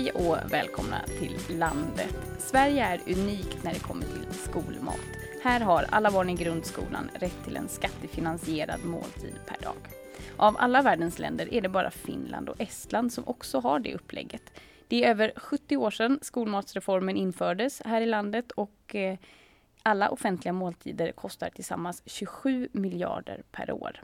Hej och välkomna till landet. Sverige är unikt när det kommer till skolmat. Här har alla barn i grundskolan rätt till en skattefinansierad måltid per dag. Av alla världens länder är det bara Finland och Estland som också har det upplägget. Det är över 70 år sedan skolmatsreformen infördes här i landet och eh, alla offentliga måltider kostar tillsammans 27 miljarder per år.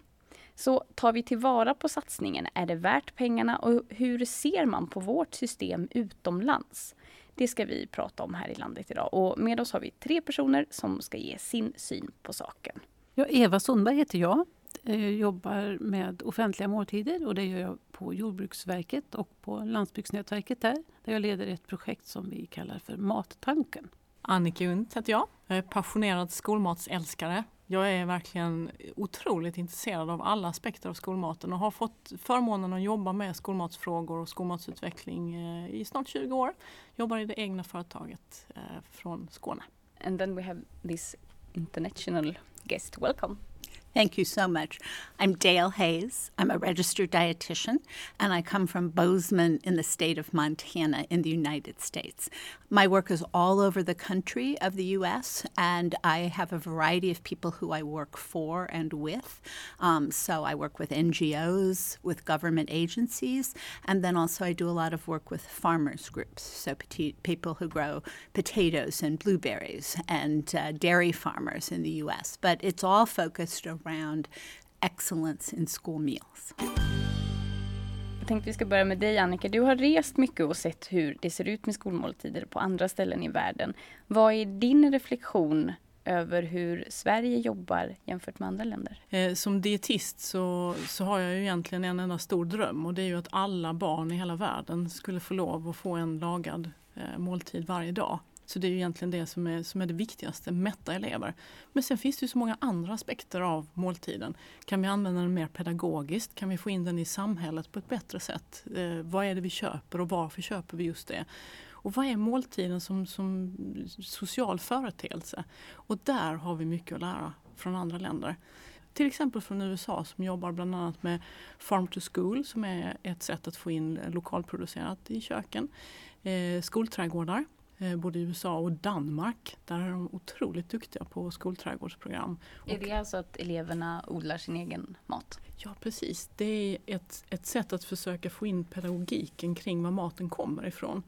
Så tar vi tillvara på satsningen? Är det värt pengarna? Och hur ser man på vårt system utomlands? Det ska vi prata om här i landet idag. Och med oss har vi tre personer som ska ge sin syn på saken. Ja, Eva Sundberg heter jag. Jag jobbar med offentliga måltider och det gör jag på Jordbruksverket och på Landsbygdsnätverket där. Där jag leder ett projekt som vi kallar för Mattanken. Annika Unt heter jag. Jag är passionerad skolmatsälskare. Jag är verkligen otroligt intresserad av alla aspekter av skolmaten och har fått förmånen att jobba med skolmatsfrågor och skolmatsutveckling eh, i snart 20 år. Jobbar i det egna företaget eh, från Skåne. And then we have this international guest. Welcome. Thank you so much. I'm Dale Hayes. I'm a registered dietitian, and I come from Bozeman in the state of Montana in the United States. My work is all over the country of the U.S., and I have a variety of people who I work for and with. Um, so I work with NGOs, with government agencies, and then also I do a lot of work with farmers groups, so people who grow potatoes and blueberries, and uh, dairy farmers in the U.S. But it's all focused around excellence in school meals. Jag tänkte vi ska börja med dig Annika. Du har rest mycket och sett hur det ser ut med skolmåltider på andra ställen i världen. Vad är din reflektion över hur Sverige jobbar jämfört med andra länder? Eh, som dietist så, så har jag ju egentligen en enda stor dröm och det är ju att alla barn i hela världen skulle få lov att få en lagad eh, måltid varje dag. Så det är ju egentligen det som är, som är det viktigaste, mätta elever. Men sen finns det ju så många andra aspekter av måltiden. Kan vi använda den mer pedagogiskt? Kan vi få in den i samhället på ett bättre sätt? Eh, vad är det vi köper och varför köper vi just det? Och vad är måltiden som, som social företeelse? Och där har vi mycket att lära från andra länder. Till exempel från USA som jobbar bland annat med Farm to School som är ett sätt att få in lokalproducerat i köken. Eh, skolträdgårdar både i USA och Danmark. Där är de otroligt duktiga på skolträdgårdsprogram. Är det alltså att eleverna odlar sin egen mat? Ja precis, det är ett, ett sätt att försöka få in pedagogiken kring var maten kommer ifrån.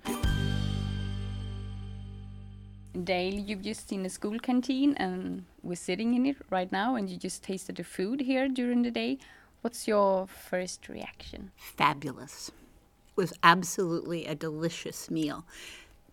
Dale, you've just seen a school canteen and we're sitting in it right now and you just tasted the food here during the day. What's your first reaction? Fabulous. It was absolutely a delicious meal.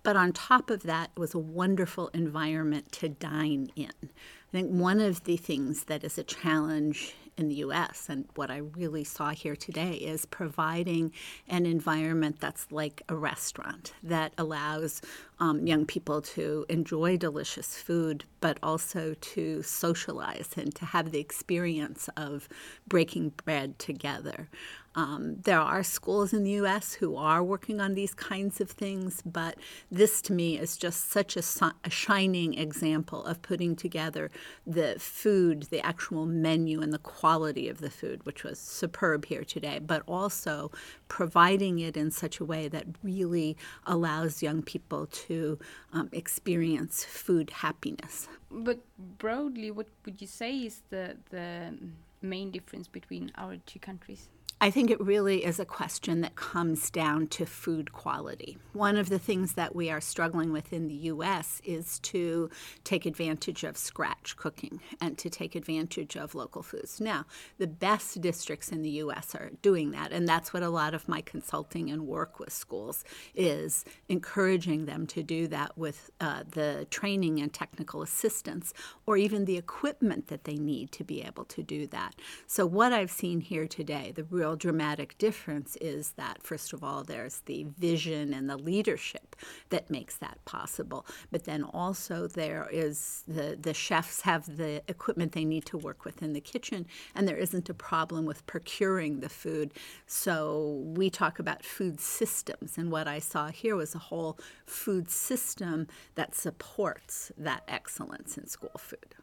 But on top of that, it was a wonderful environment to dine in. I think one of the things that is a challenge in the US and what I really saw here today is providing an environment that's like a restaurant that allows um, young people to enjoy delicious food, but also to socialize and to have the experience of breaking bread together. Um, there are schools in the US who are working on these kinds of things, but this to me is just such a, a, shining example of putting together the food, the actual menu, and the quality of the food, which was superb here today, but also providing it in such a way that really allows young people to um, experience food happiness. But broadly, what would you say is the, the main difference between our two countries? I think it really is a question that comes down to food quality. One of the things that we are struggling with in the US is to take advantage of scratch cooking and to take advantage of local foods. Now, the best districts in the US are doing that, and that's what a lot of my consulting and work with schools is encouraging them to do that with uh, the training and technical assistance or even the equipment that they need to be able to do that. So, what I've seen here today, the real real dramatic difference is that, first of all, there's the vision and the leadership that makes that possible. But then also there is the, the chefs have the equipment they need to work with in the kitchen, and there isn't a problem with procuring the food. So we talk about food systems, and what I saw here was a whole food system that supports that excellence in school food.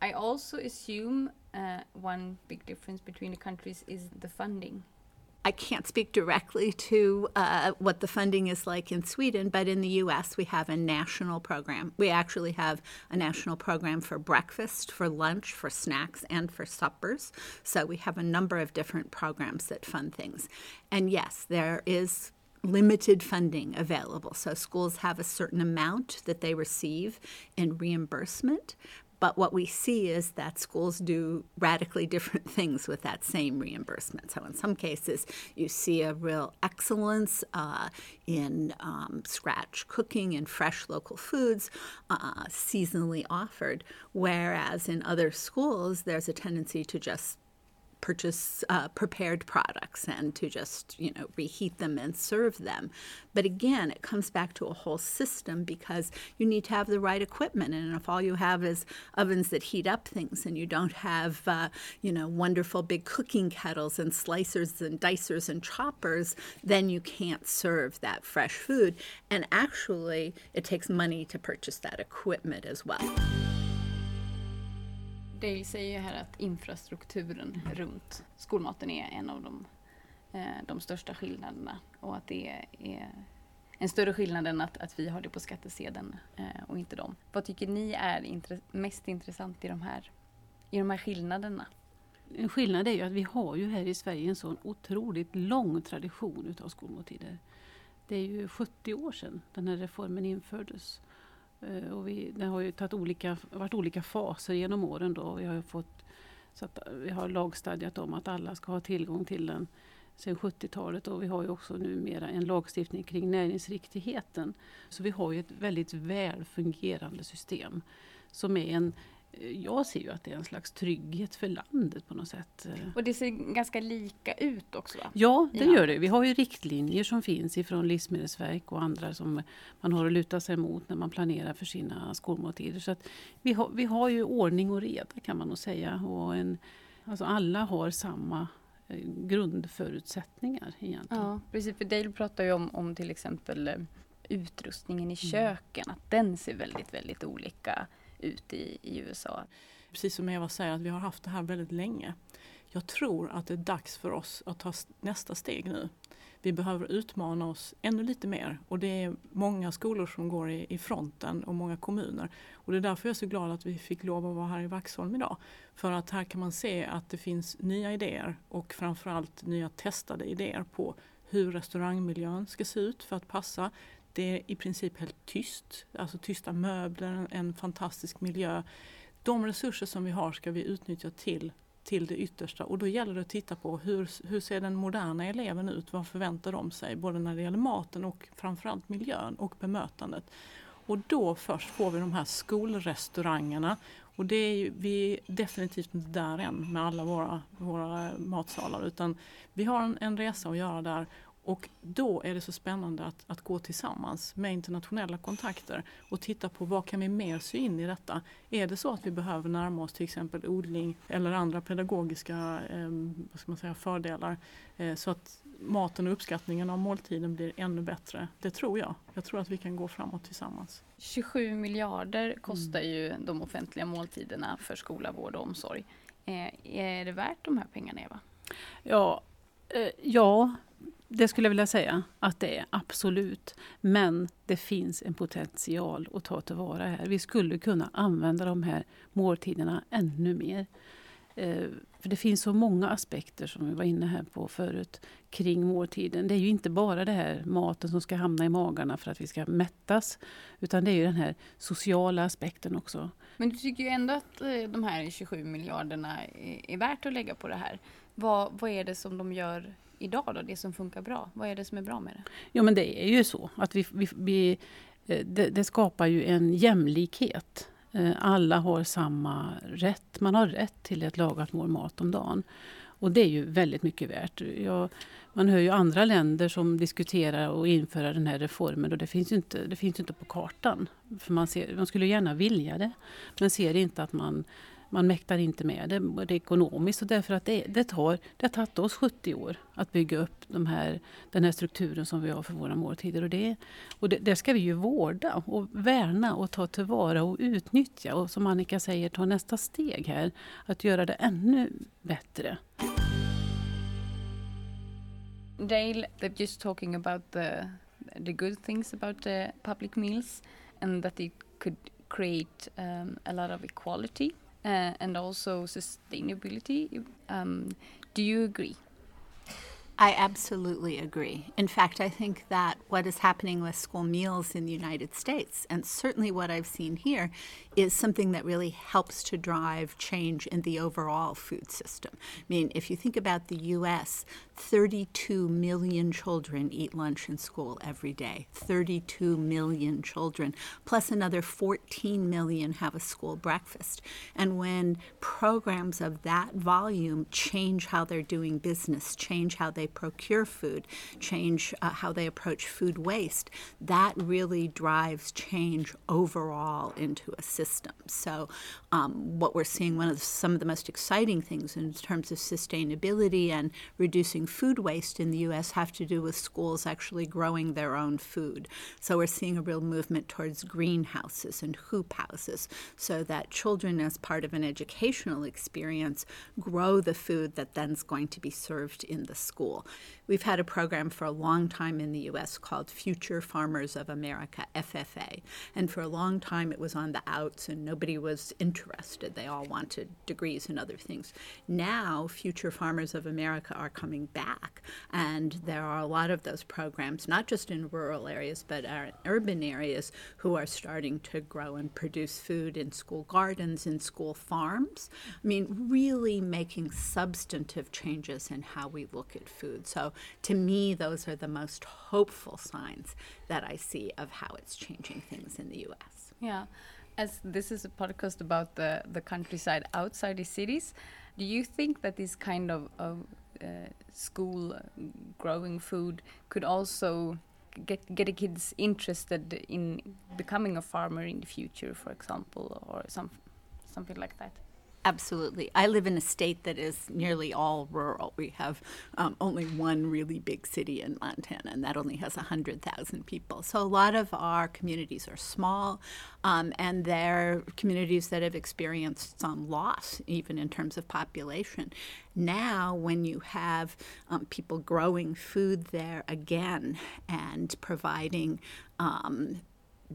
I also assume uh, one big difference between the countries is the funding. I can't speak directly to uh, what the funding is like in Sweden, but in the US, we have a national program. We actually have a national program for breakfast, for lunch, for snacks, and for suppers. So we have a number of different programs that fund things. And yes, there is limited funding available. So schools have a certain amount that they receive in reimbursement, but what we see is that schools do radically different things with that same reimbursement. So, in some cases, you see a real excellence uh, in um, scratch cooking and fresh local foods, uh, seasonally offered, whereas in other schools, there's a tendency to just purchase uh, prepared products and to just you know reheat them and serve them. But again it comes back to a whole system because you need to have the right equipment. And if all you have is ovens that heat up things and you don't have uh, you know wonderful big cooking kettles and slicers and dicers and choppers then you can't serve that fresh food. And actually it takes money to purchase that equipment as well Dale säger ju här att infrastrukturen runt skolmaten är en av de, eh, de största skillnaderna och att det är en större skillnad än att, att vi har det på skattesedeln eh, och inte dem. Vad tycker ni är intress mest intressant i de, här, i de här skillnaderna? En skillnad är ju att vi har ju här i Sverige en sån otroligt lång tradition utav skolmåltider. Det är ju 70 år sedan den här reformen infördes. Eh, och vi, det har ju tagit olika, varit olika faser genom åren. Då. Vi har, fått, så att eh, vi har lagstadgat om att alla ska ha tillgång till den sedan 70-talet och vi har ju också numera en lagstiftning kring näringsriktigheten. Så vi har ju ett väldigt väl fungerande system som är en jag ser ju att det är en slags trygghet för landet på något sätt. Och det ser ganska lika ut också? Va? Ja, det gör det. Vi har ju riktlinjer som finns ifrån Livsmedelsverk och andra som man har att luta sig mot när man planerar för sina skolmåltider. Så att vi, har, vi har ju ordning och reda kan man nog säga. Och en, alltså alla har samma eh, grundförutsättningar egentligen. Ja, precis. För Dale pratar ju om, om till exempel eh, utrustningen i mm. köken, mm. att den ser väldigt, väldigt olika ut i, i USA. Precis som Eva säger, att vi har haft det här väldigt länge. Jag tror att det är dags för oss att ta nästa steg nu. Vi behöver utmana oss ännu lite mer och det är många skolor som går i, i fronten och många kommuner. Och det är därför jag är så glad att vi fick lov att vara här i Vaxholm idag. För att här kan man se att det finns nya idéer och framförallt nya testade idéer på hur restaurangmiljön ska se ut för att passa det är i princip helt tyst, alltså tysta möbler, en fantastisk miljö. De resurser som vi har ska vi utnyttja till, till det yttersta och då gäller det att titta på hur, hur ser den moderna eleven ut? Vad förväntar de sig? Både när det gäller maten och framförallt miljön och bemötandet. Och då först får vi de här skolrestaurangerna. Och det är ju, vi är definitivt inte där än med alla våra, våra matsalar utan vi har en, en resa att göra där och då är det så spännande att, att gå tillsammans med internationella kontakter och titta på vad kan vi mer sy in i detta. Är det så att vi behöver närma oss till exempel odling eller andra pedagogiska eh, vad ska man säga, fördelar eh, så att maten och uppskattningen av måltiden blir ännu bättre. Det tror jag. Jag tror att vi kan gå framåt tillsammans. 27 miljarder kostar mm. ju de offentliga måltiderna för skola, vård och omsorg. Eh, är det värt de här pengarna Eva? Ja, eh, ja det skulle jag vilja säga att det är absolut. Men det finns en potential att ta tillvara här. Vi skulle kunna använda de här måltiderna ännu mer. Eh, för det finns så många aspekter som vi var inne här på förut kring måltiden. Det är ju inte bara det här maten som ska hamna i magarna för att vi ska mättas. Utan det är ju den här sociala aspekten också. Men du tycker ju ändå att eh, de här 27 miljarderna är värt att lägga på det här. Vad, vad är det som de gör idag då, det som funkar bra? Vad är det som är bra med det? Jo men det är ju så att vi, vi, vi eh, det, det, skapar ju en jämlikhet. Eh, alla har samma rätt. Man har rätt till ett lagat mål mat om dagen. Och det är ju väldigt mycket värt. Jag, man hör ju andra länder som diskuterar och införa den här reformen och det finns ju inte, det finns inte på kartan. För man, ser, man skulle gärna vilja det, men ser inte att man man mäktar inte med det, både ekonomiskt och därför att det, det, tar, det har tagit oss 70 år att bygga upp de här, den här strukturen som vi har för våra måltider. Och, det, och det, det ska vi ju vårda och värna och ta tillvara och utnyttja. Och som Annika säger, ta nästa steg här, att göra det ännu bättre. Dale, they're just talking about the the good things about the public meals and that it could create um, a lot of equality uh, and also sustainability. Um, do you agree? I absolutely agree. In fact, I think that what is happening with school meals in the United States, and certainly what I've seen here, is something that really helps to drive change in the overall food system. I mean, if you think about the U.S., 32 million children eat lunch in school every day. 32 million children, plus another 14 million have a school breakfast. And when programs of that volume change how they're doing business, change how they procure food, change uh, how they approach food waste, that really drives change overall into a system. So, um, what we're seeing, one of the, some of the most exciting things in terms of sustainability and reducing food waste in the U.S. have to do with schools actually growing their own food. So we're seeing a real movement towards greenhouses and hoop houses so that children, as part of an educational experience, grow the food that then's going to be served in the school. We've had a program for a long time in the U.S. called Future Farmers of America, FFA. And for a long time it was on the outs and nobody was interested. They all wanted degrees and other things. Now, Future Farmers of America are coming back. And there are a lot of those programs, not just in rural areas, but in urban areas, who are starting to grow and produce food in school gardens, in school farms. I mean, really making substantive changes in how we look at food. So to me, those are the most hopeful signs that I see of how it's changing things in the US. Yeah. As this is a podcast about the, the countryside outside the cities, do you think that this kind of, of uh, school uh, growing food could also get get the kids interested in becoming a farmer in the future, for example, or some something like that? Absolutely. I live in a state that is nearly all rural. We have um, only one really big city in Montana, and that only has 100,000 people. So a lot of our communities are small, um, and they're communities that have experienced some loss, even in terms of population. Now, when you have um, people growing food there again and providing um,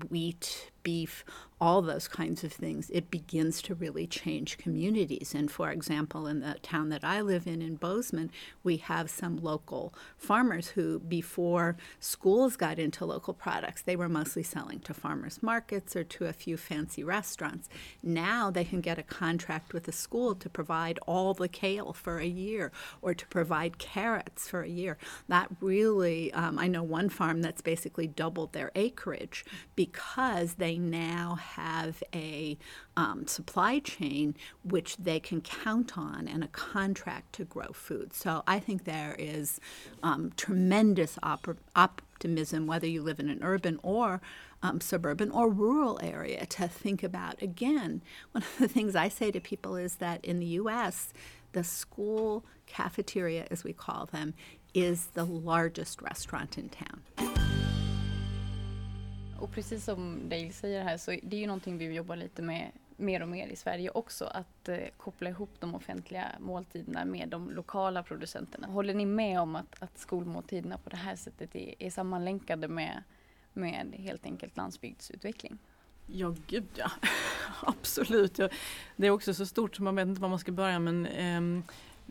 wheat, beef, all those kinds of things, it begins to really change communities. And for example, in the town that I live in, in Bozeman, we have some local farmers who, before schools got into local products, they were mostly selling to farmers markets or to a few fancy restaurants. Now they can get a contract with a school to provide all the kale for a year or to provide carrots for a year. That really, um, I know one farm that's basically doubled their acreage because they now have a um, supply chain which they can count on and a contract to grow food. So I think there is um, tremendous op- optimism, whether you live in an urban or um, suburban or rural area, to think about. Again, one of the things I say to people is that in the U.S., the school cafeteria, as we call them, is the largest restaurant in town. Och precis som Dale säger här så det är ju någonting vi jobbar lite med mer och mer i Sverige också, att eh, koppla ihop de offentliga måltiderna med de lokala producenterna. Håller ni med om att, att skolmåltiderna på det här sättet är, är sammanlänkade med, med helt enkelt landsbygdsutveckling? Ja, gud ja. Absolut. Det är också så stort så man vet inte var man ska börja men ehm,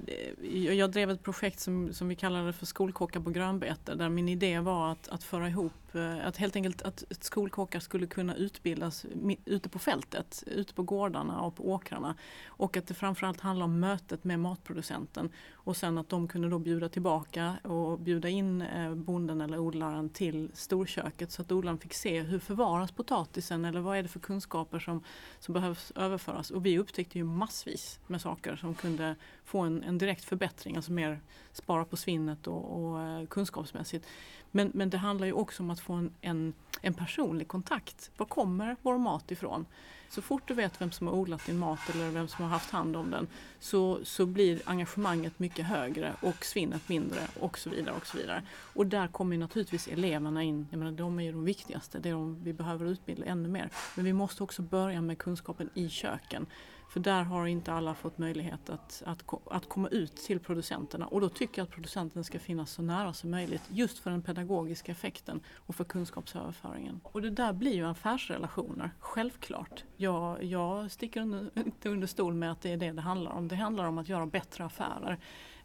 eh, jag drev ett projekt som, som vi kallade för skolkockar på grönbete där min idé var att, att föra ihop Typ, eh, att helt enkelt att skolkockar skulle kunna utbildas ute på fältet, ute på gårdarna och på åkrarna. Och att det framförallt handlar om mötet med matproducenten och sen att de kunde då bjuda tillbaka och bjuda in eh, bonden eller odlaren till storköket så att odlaren fick se hur förvaras potatisen eller vad är det för kunskaper som, som behövs överföras. Och vi upptäckte ju massvis med saker som kunde få en, en direkt förbättring, alltså mer spara på svinnet och, och eh, kunskapsmässigt. Men, men det handlar ju också om att få en, en, en personlig kontakt. Var kommer vår mat ifrån? Så fort du vet vem som har odlat din mat eller vem som har haft hand om den så, så blir engagemanget mycket högre och svinnet mindre och så vidare. Och så vidare. Och där kommer naturligtvis eleverna in. Jag menar, de är ju de viktigaste, det är de vi behöver utbilda ännu mer. Men vi måste också börja med kunskapen i köken. För där har inte alla fått möjlighet att, att, att komma ut till producenterna och då tycker jag att producenten ska finnas så nära som möjligt just för den pedagogiska effekten och för kunskapsöverföringen. Och det där blir ju affärsrelationer, självklart. Jag, jag sticker under, inte under stol med att det är det det handlar om. Det handlar om att göra bättre affärer.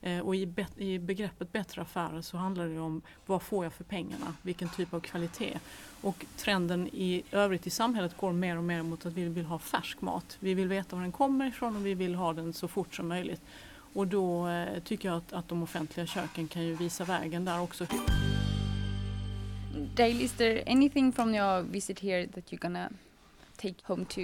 Eh, och i, i begreppet bättre affärer så handlar det om vad får jag för pengarna, vilken typ av kvalitet. Och trenden i övrigt i samhället går mer och mer mot att vi vill ha färsk mat. Vi vill veta var den kommer ifrån och vi vill ha den så fort som möjligt. Och då eh, tycker jag att, att de offentliga köken kan ju visa vägen där också. Dale, is there anything from your visit here that you're gonna take home to,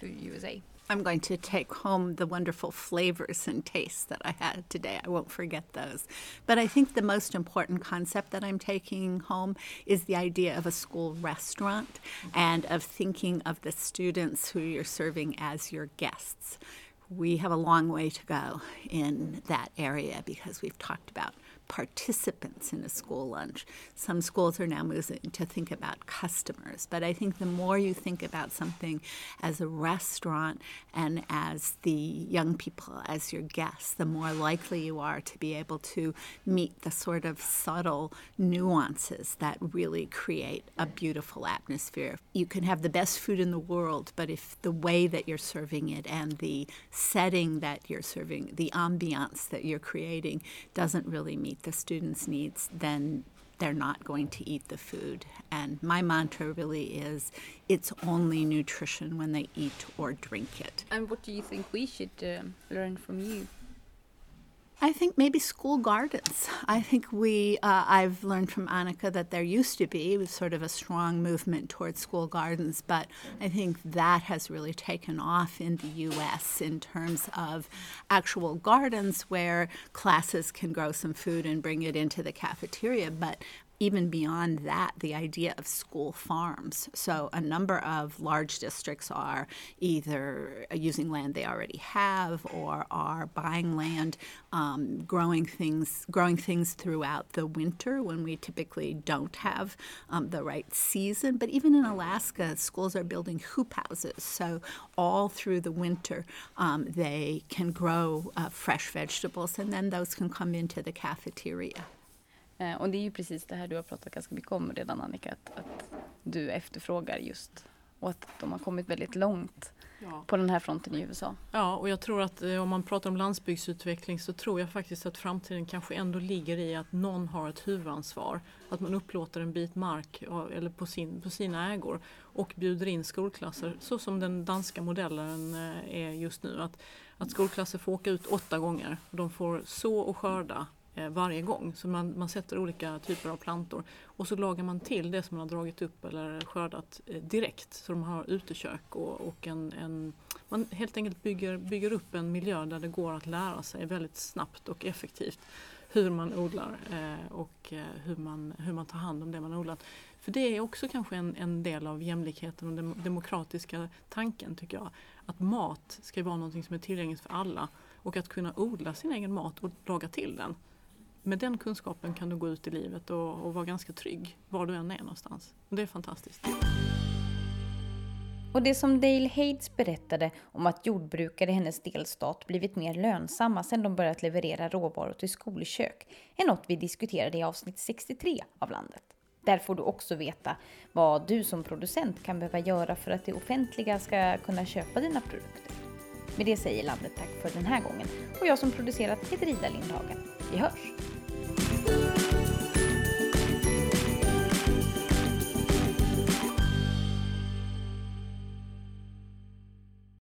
to USA? I'm going to take home the wonderful flavors and tastes that I had today. I won't forget those. But I think the most important concept that I'm taking home is the idea of a school restaurant and of thinking of the students who you're serving as your guests. We have a long way to go in that area because we've talked about participants in a school lunch. Some schools are now moving to think about customers, but I think the more you think about something as a restaurant and as the young people as your guests, the more likely you are to be able to meet the sort of subtle nuances that really create a beautiful atmosphere. You can have the best food in the world, but if the way that you're serving it and the setting that you're serving, the ambiance that you're creating doesn't really meet the students' needs, then they're not going to eat the food. And my mantra really is it's only nutrition when they eat or drink it. And what do you think we should uh, learn from you? I think maybe school gardens. I think we, uh, I've learned from Annika that there used to be sort of a strong movement towards school gardens, but I think that has really taken off in the US in terms of actual gardens where classes can grow some food and bring it into the cafeteria. But even beyond that, the idea of school farms. So, a number of large districts are either using land they already have or are buying land, um, growing things, growing things throughout the winter when we typically don't have um, the right season. But even in Alaska, schools are building hoop houses. So, all through the winter, um, they can grow uh, fresh vegetables, and then those can come into the cafeteria. Eh, och det är ju precis det här du har pratat ganska mycket om redan Annika, att, att du efterfrågar just och att de har kommit väldigt långt ja. på den här fronten i USA. Ja, och jag tror att eh, om man pratar om landsbygdsutveckling så tror jag faktiskt att framtiden kanske ändå ligger i att någon har ett huvudansvar. Att man upplåter en bit mark eller på, sin, på sina ägor och bjuder in skolklasser så som den danska modellen eh, är just nu. Att, att skolklasser får åka ut åtta gånger. De får så och skörda Eh, varje gång. Så man, man sätter olika typer av plantor och så lagar man till det som man har dragit upp eller skördat eh, direkt. Så de har utekök och, och en, en, man helt enkelt bygger, bygger upp en miljö där det går att lära sig väldigt snabbt och effektivt hur man odlar eh, och hur, man, hur man tar hand om det man odlat. För det är också kanske en, en del av jämlikheten och den demokratiska tanken tycker jag. Att mat ska vara något som är tillgängligt för alla och att kunna odla sin egen mat och laga till den med den kunskapen kan du gå ut i livet och, och vara ganska trygg var du än är någonstans. Och det är fantastiskt. Och det som Dale Hades berättade om att jordbrukare i hennes delstat blivit mer lönsamma sedan de börjat leverera råvaror till skolkök är något vi diskuterade i avsnitt 63 av landet. Där får du också veta vad du som producent kan behöva göra för att det offentliga ska kunna köpa dina produkter. Med det säger landet tack för den här gången och jag som producerat heter Ida Lindhagen. Vi hörs!